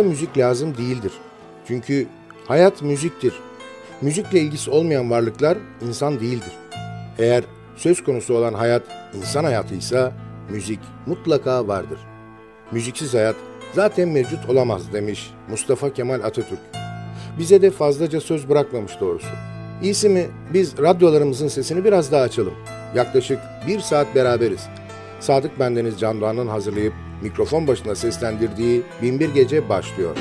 Hayatta müzik lazım değildir. Çünkü hayat müziktir. Müzikle ilgisi olmayan varlıklar insan değildir. Eğer söz konusu olan hayat insan hayatıysa müzik mutlaka vardır. Müziksiz hayat zaten mevcut olamaz demiş Mustafa Kemal Atatürk. Bize de fazlaca söz bırakmamış doğrusu. İyisi mi biz radyolarımızın sesini biraz daha açalım. Yaklaşık bir saat beraberiz. Sadık Bendeniz Can Doğan'ın hazırlayıp mikrofon başına seslendirdiği Binbir Gece başlıyor.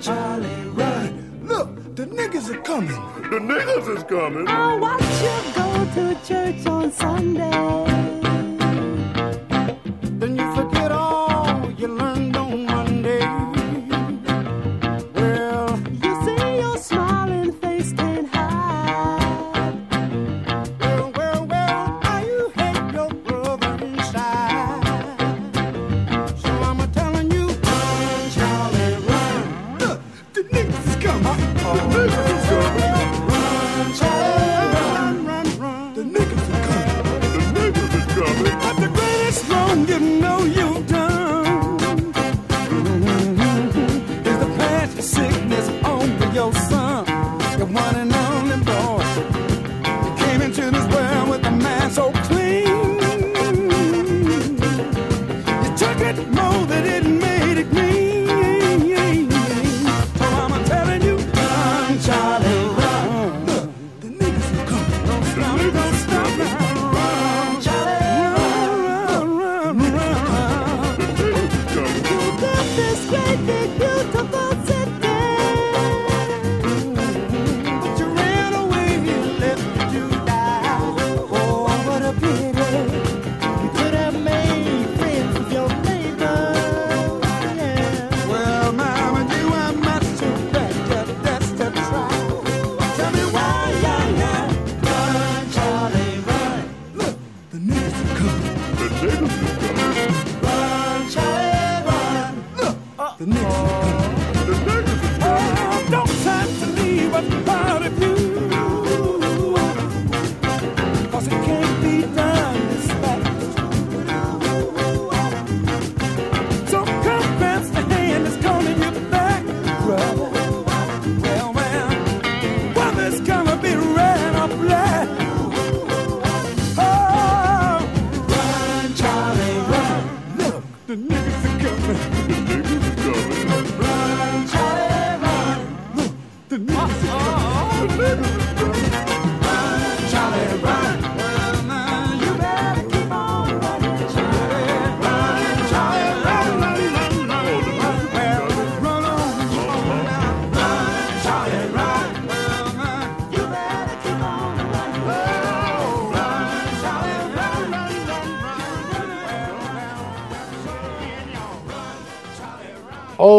Charlie, run. Look, the niggas are coming. The niggas is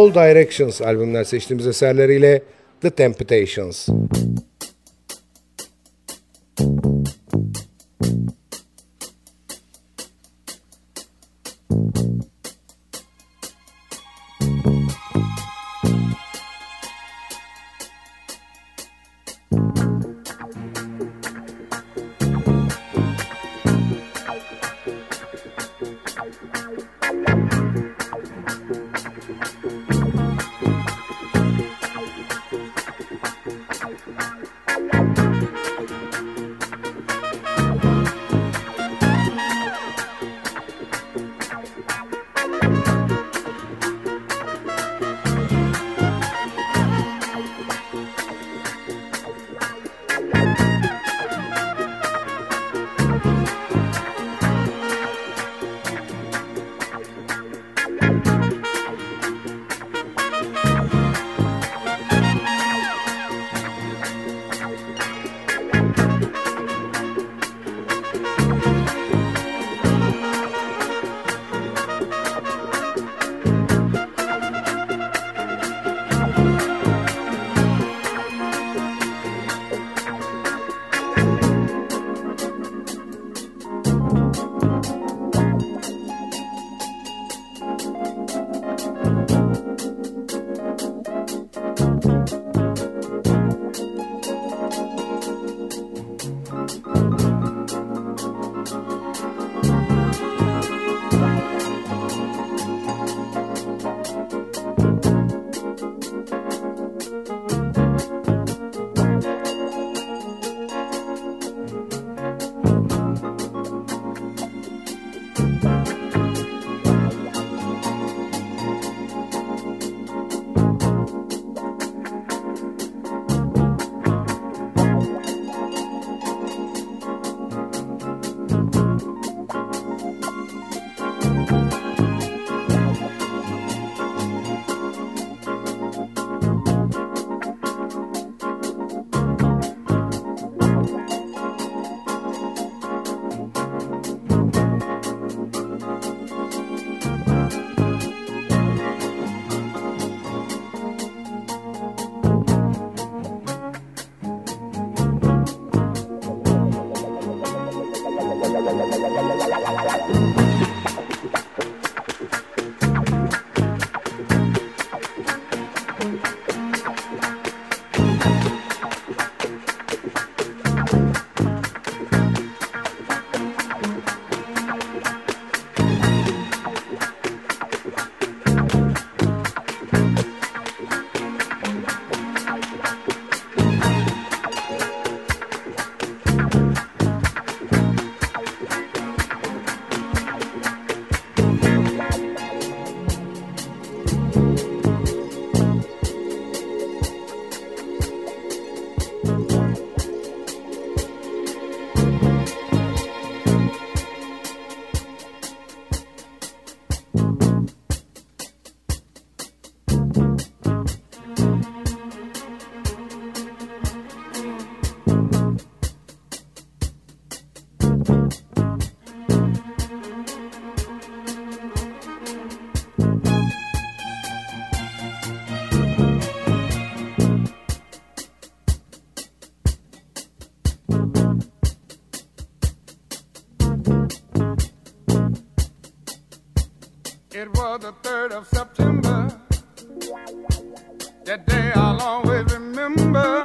All Directions albümünden seçtiğimiz eserleriyle The Temptations. 23rd of September. That day I'll always remember.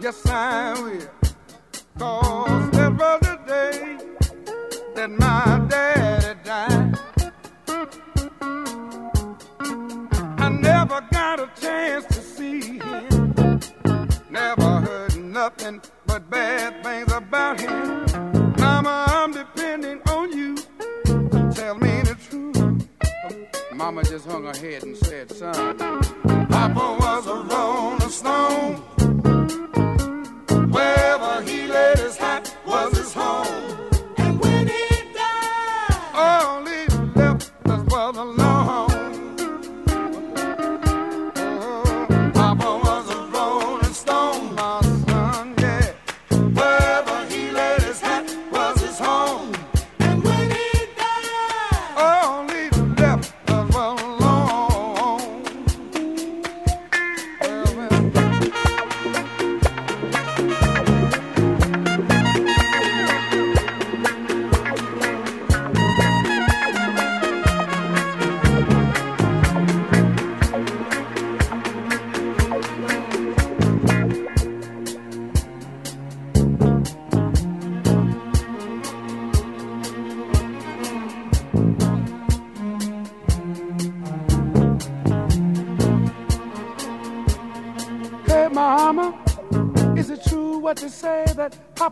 Yes, I will. Cause that was the day that my daddy died. I never got a chance to see him. Never heard nothing but bad hung her head and said, son, Papa was a rolling stone.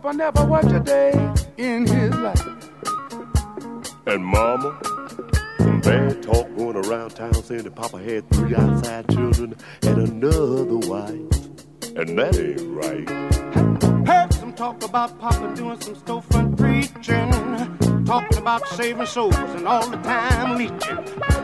Papa never worked a day in his life. And Mama, some bad talk going around town saying that Papa had three outside children and another wife. And that ain't right. Heard some talk about Papa doing some storefront preaching, talking about saving souls and all the time leeching.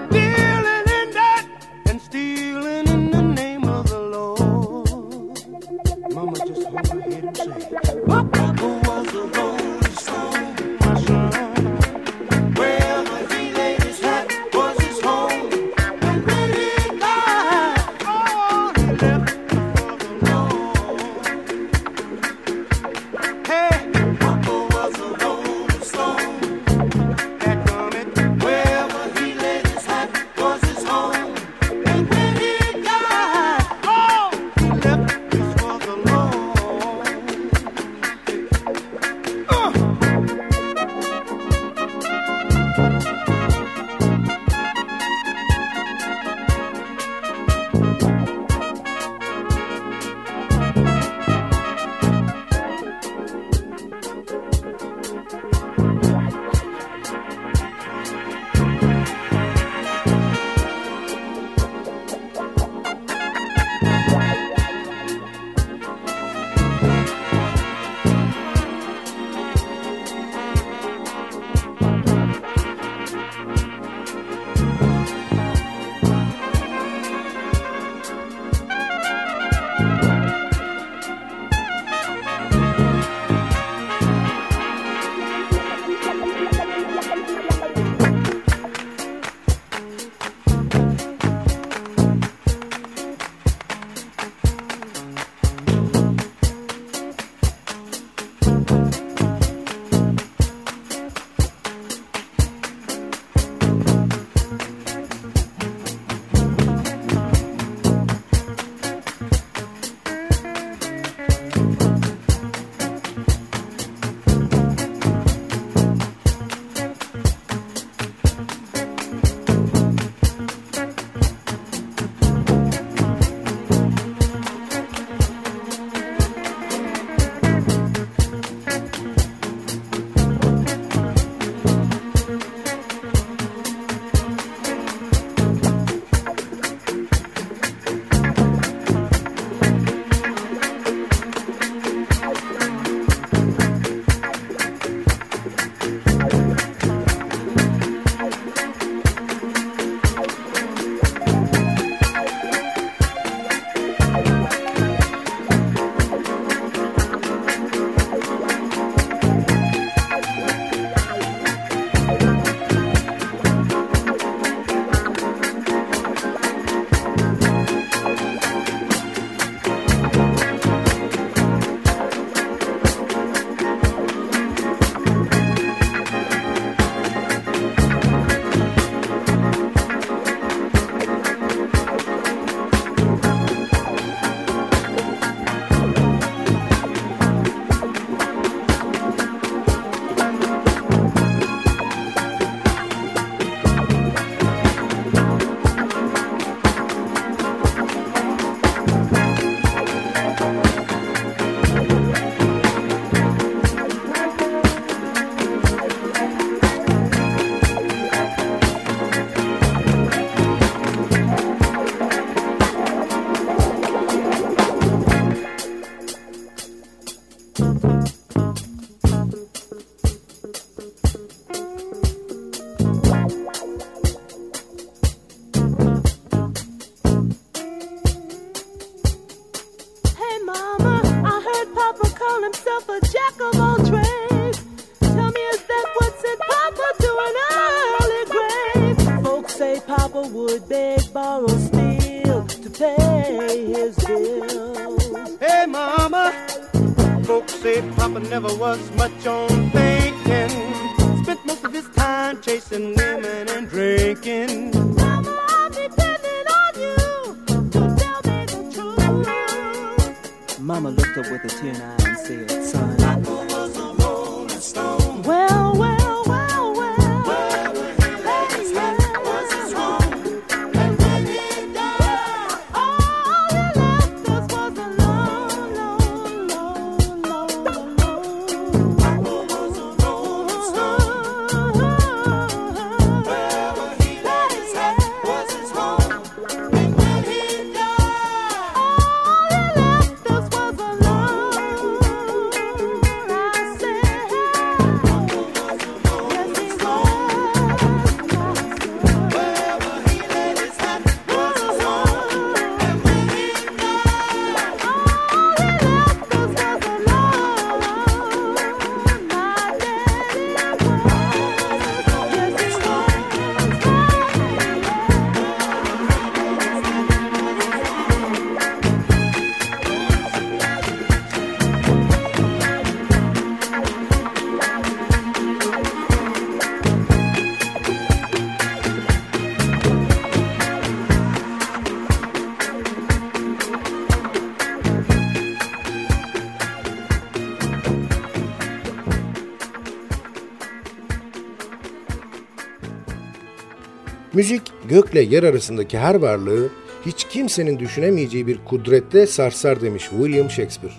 Gökle yer arasındaki her varlığı hiç kimsenin düşünemeyeceği bir kudrette sarsar demiş William Shakespeare.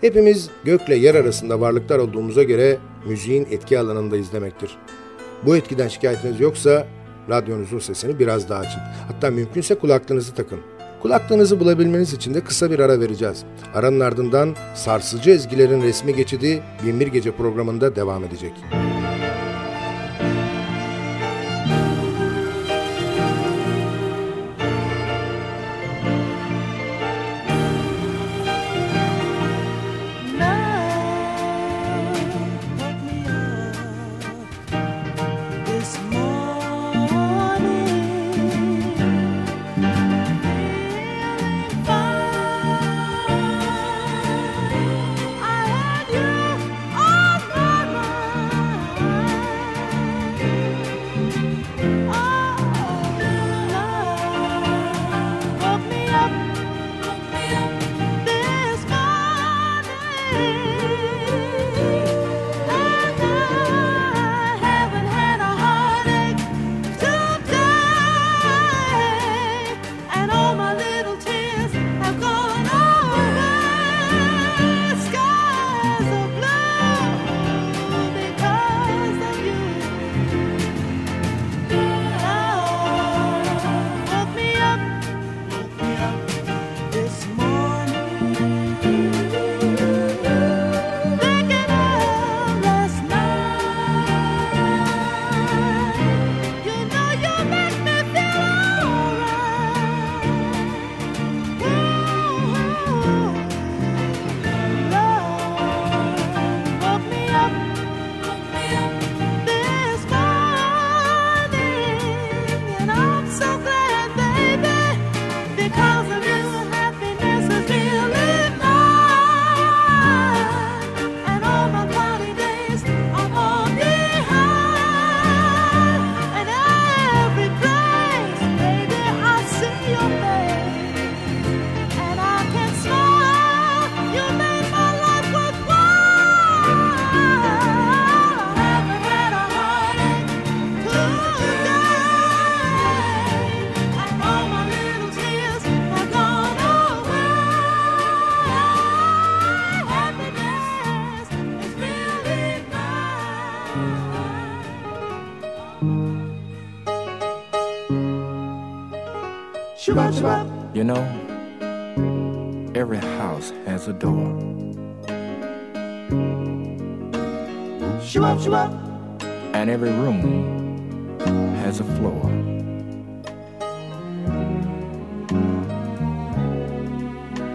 Hepimiz gökle yer arasında varlıklar olduğumuza göre müziğin etki alanında izlemektir. Bu etkiden şikayetiniz yoksa radyonuzun sesini biraz daha açın. Hatta mümkünse kulaklığınızı takın. Kulaklığınızı bulabilmeniz için de kısa bir ara vereceğiz. Aranın ardından sarsıcı ezgilerin resmi geçidi Binbir Gece programında devam edecek. This And every room has a floor.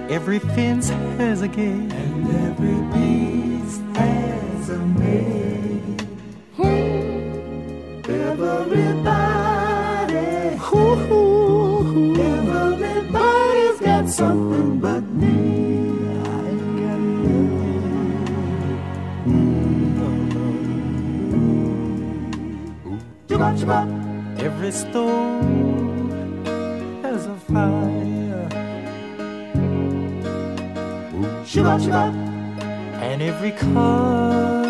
Every fence has a gate. And every beast has a maid. Everybody, everybody's got something Every stove has a fire. And every car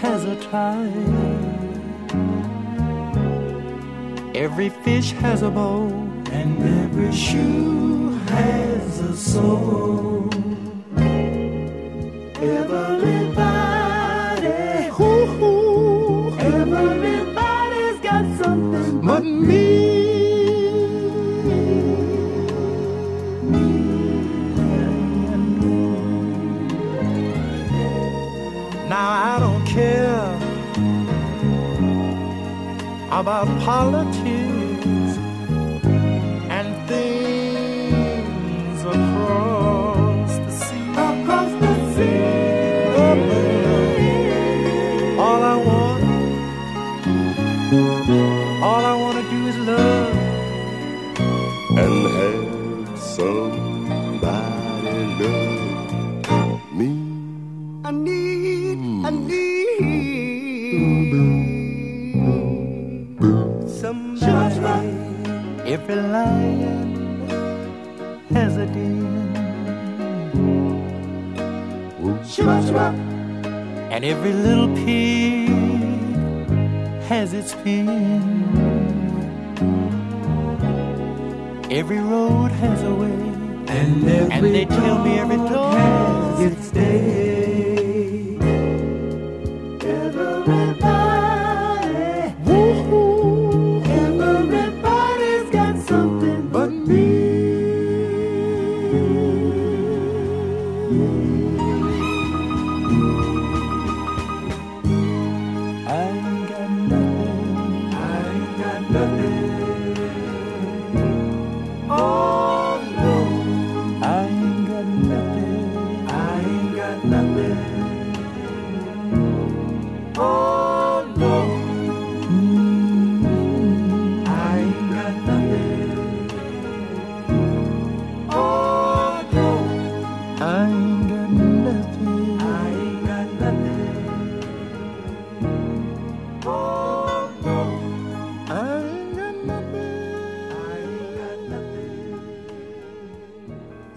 has a tire. Every fish has a bow. And every shoe has a soul. Everybody, but me. Now I don't care about politics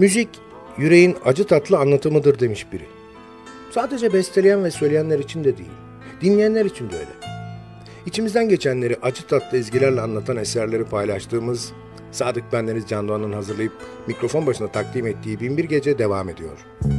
Müzik yüreğin acı tatlı anlatımıdır demiş biri. Sadece besteleyen ve söyleyenler için de değil, dinleyenler için de öyle. İçimizden geçenleri acı tatlı ezgilerle anlatan eserleri paylaştığımız Sadık Bendeniz Can Doğan'ın hazırlayıp mikrofon başına takdim ettiği Binbir Gece devam ediyor. Müzik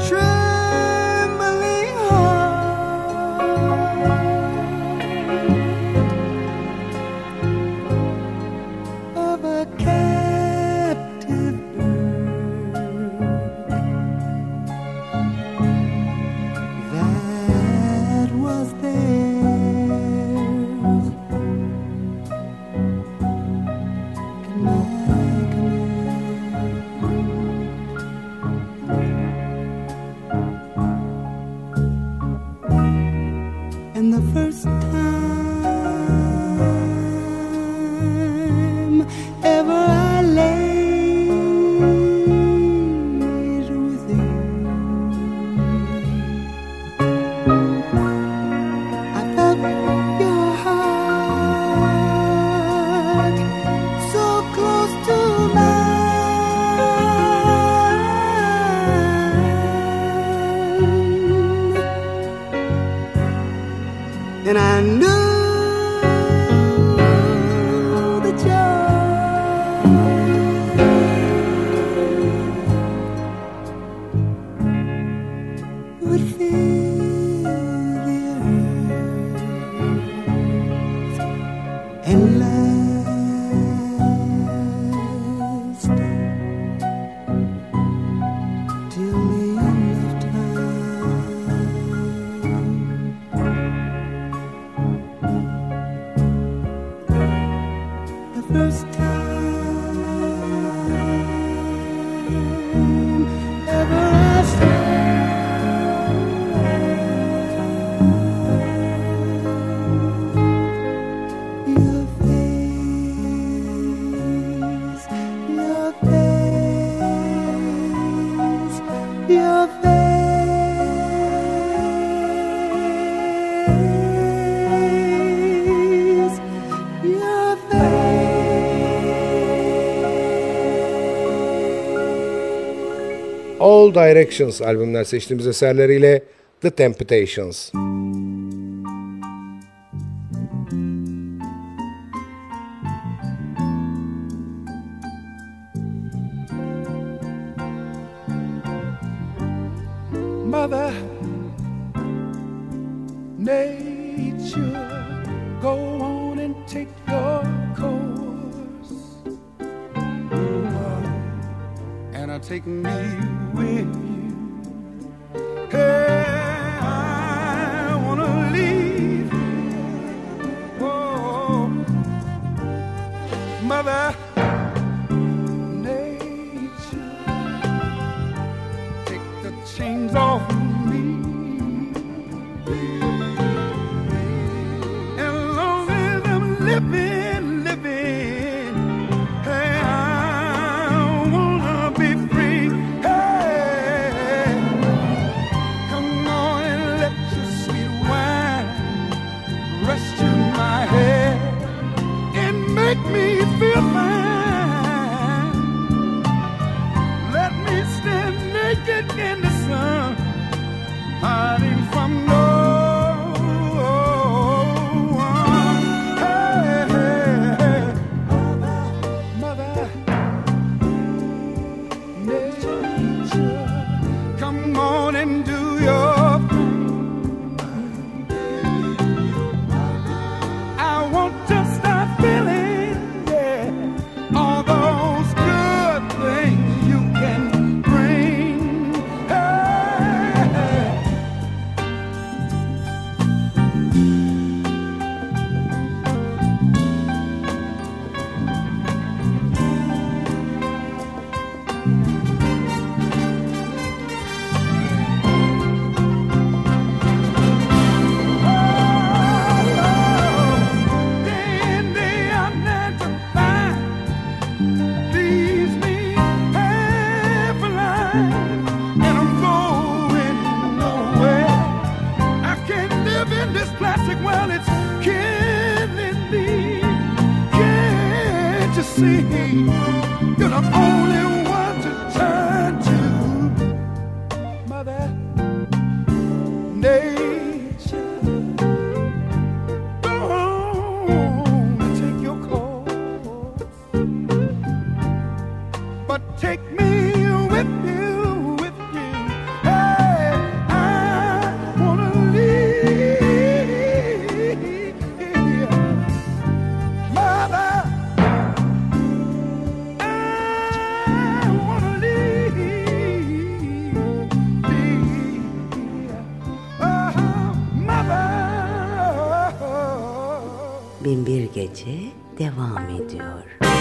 却 and Directions albümler seçtiğimiz eserleriyle The Temptations. take me with you. Bin Bir Gece devam ediyor.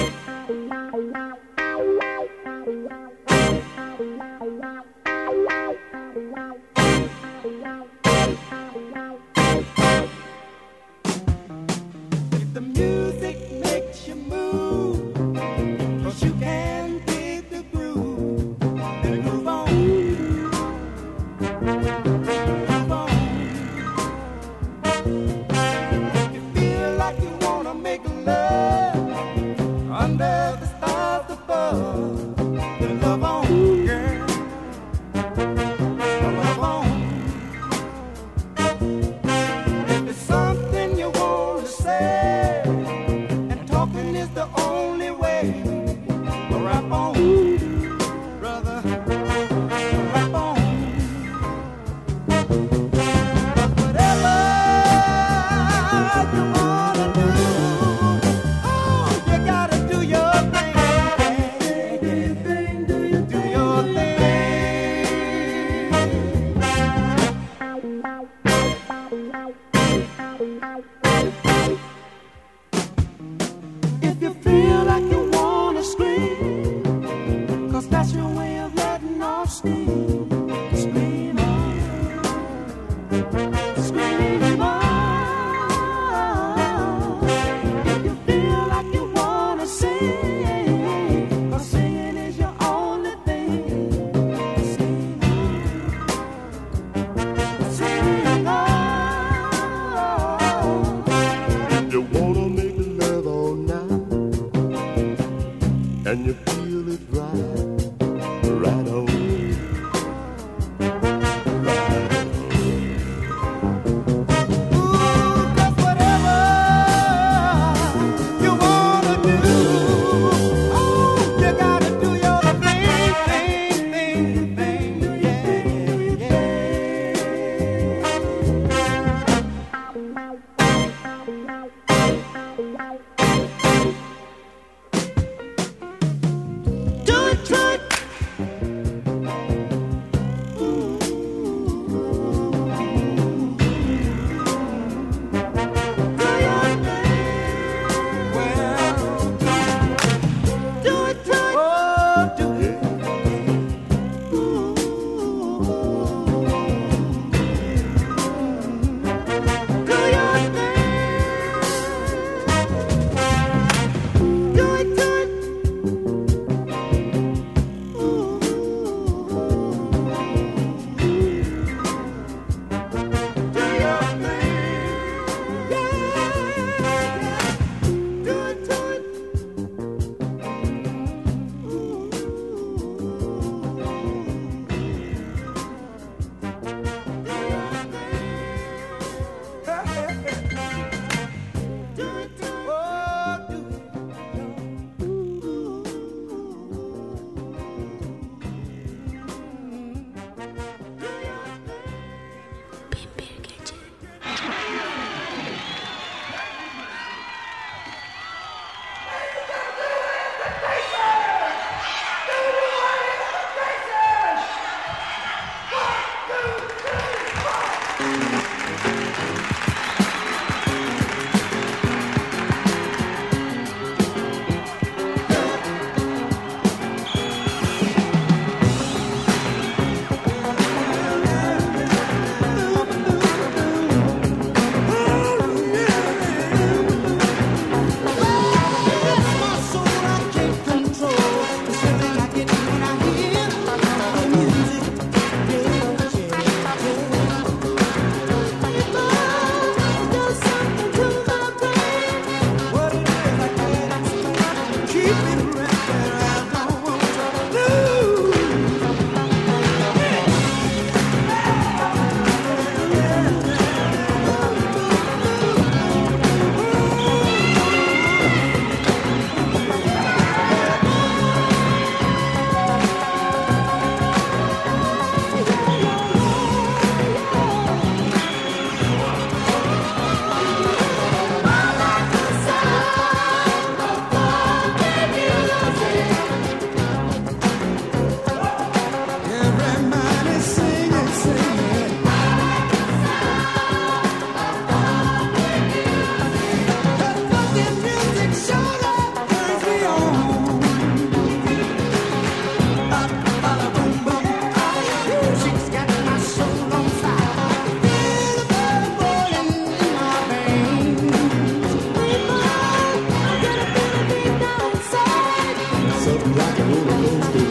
something like a roller coaster.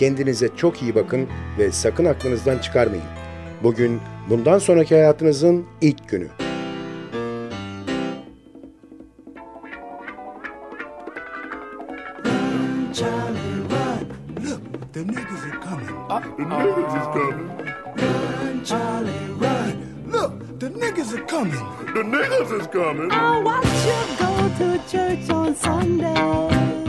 Kendinize çok iyi bakın ve sakın aklınızdan çıkarmayın. Bugün bundan sonraki hayatınızın ilk günü. Coming. The niggas is coming. I watch you go to church on Sunday.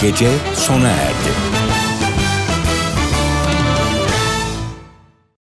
Gece sona erdi.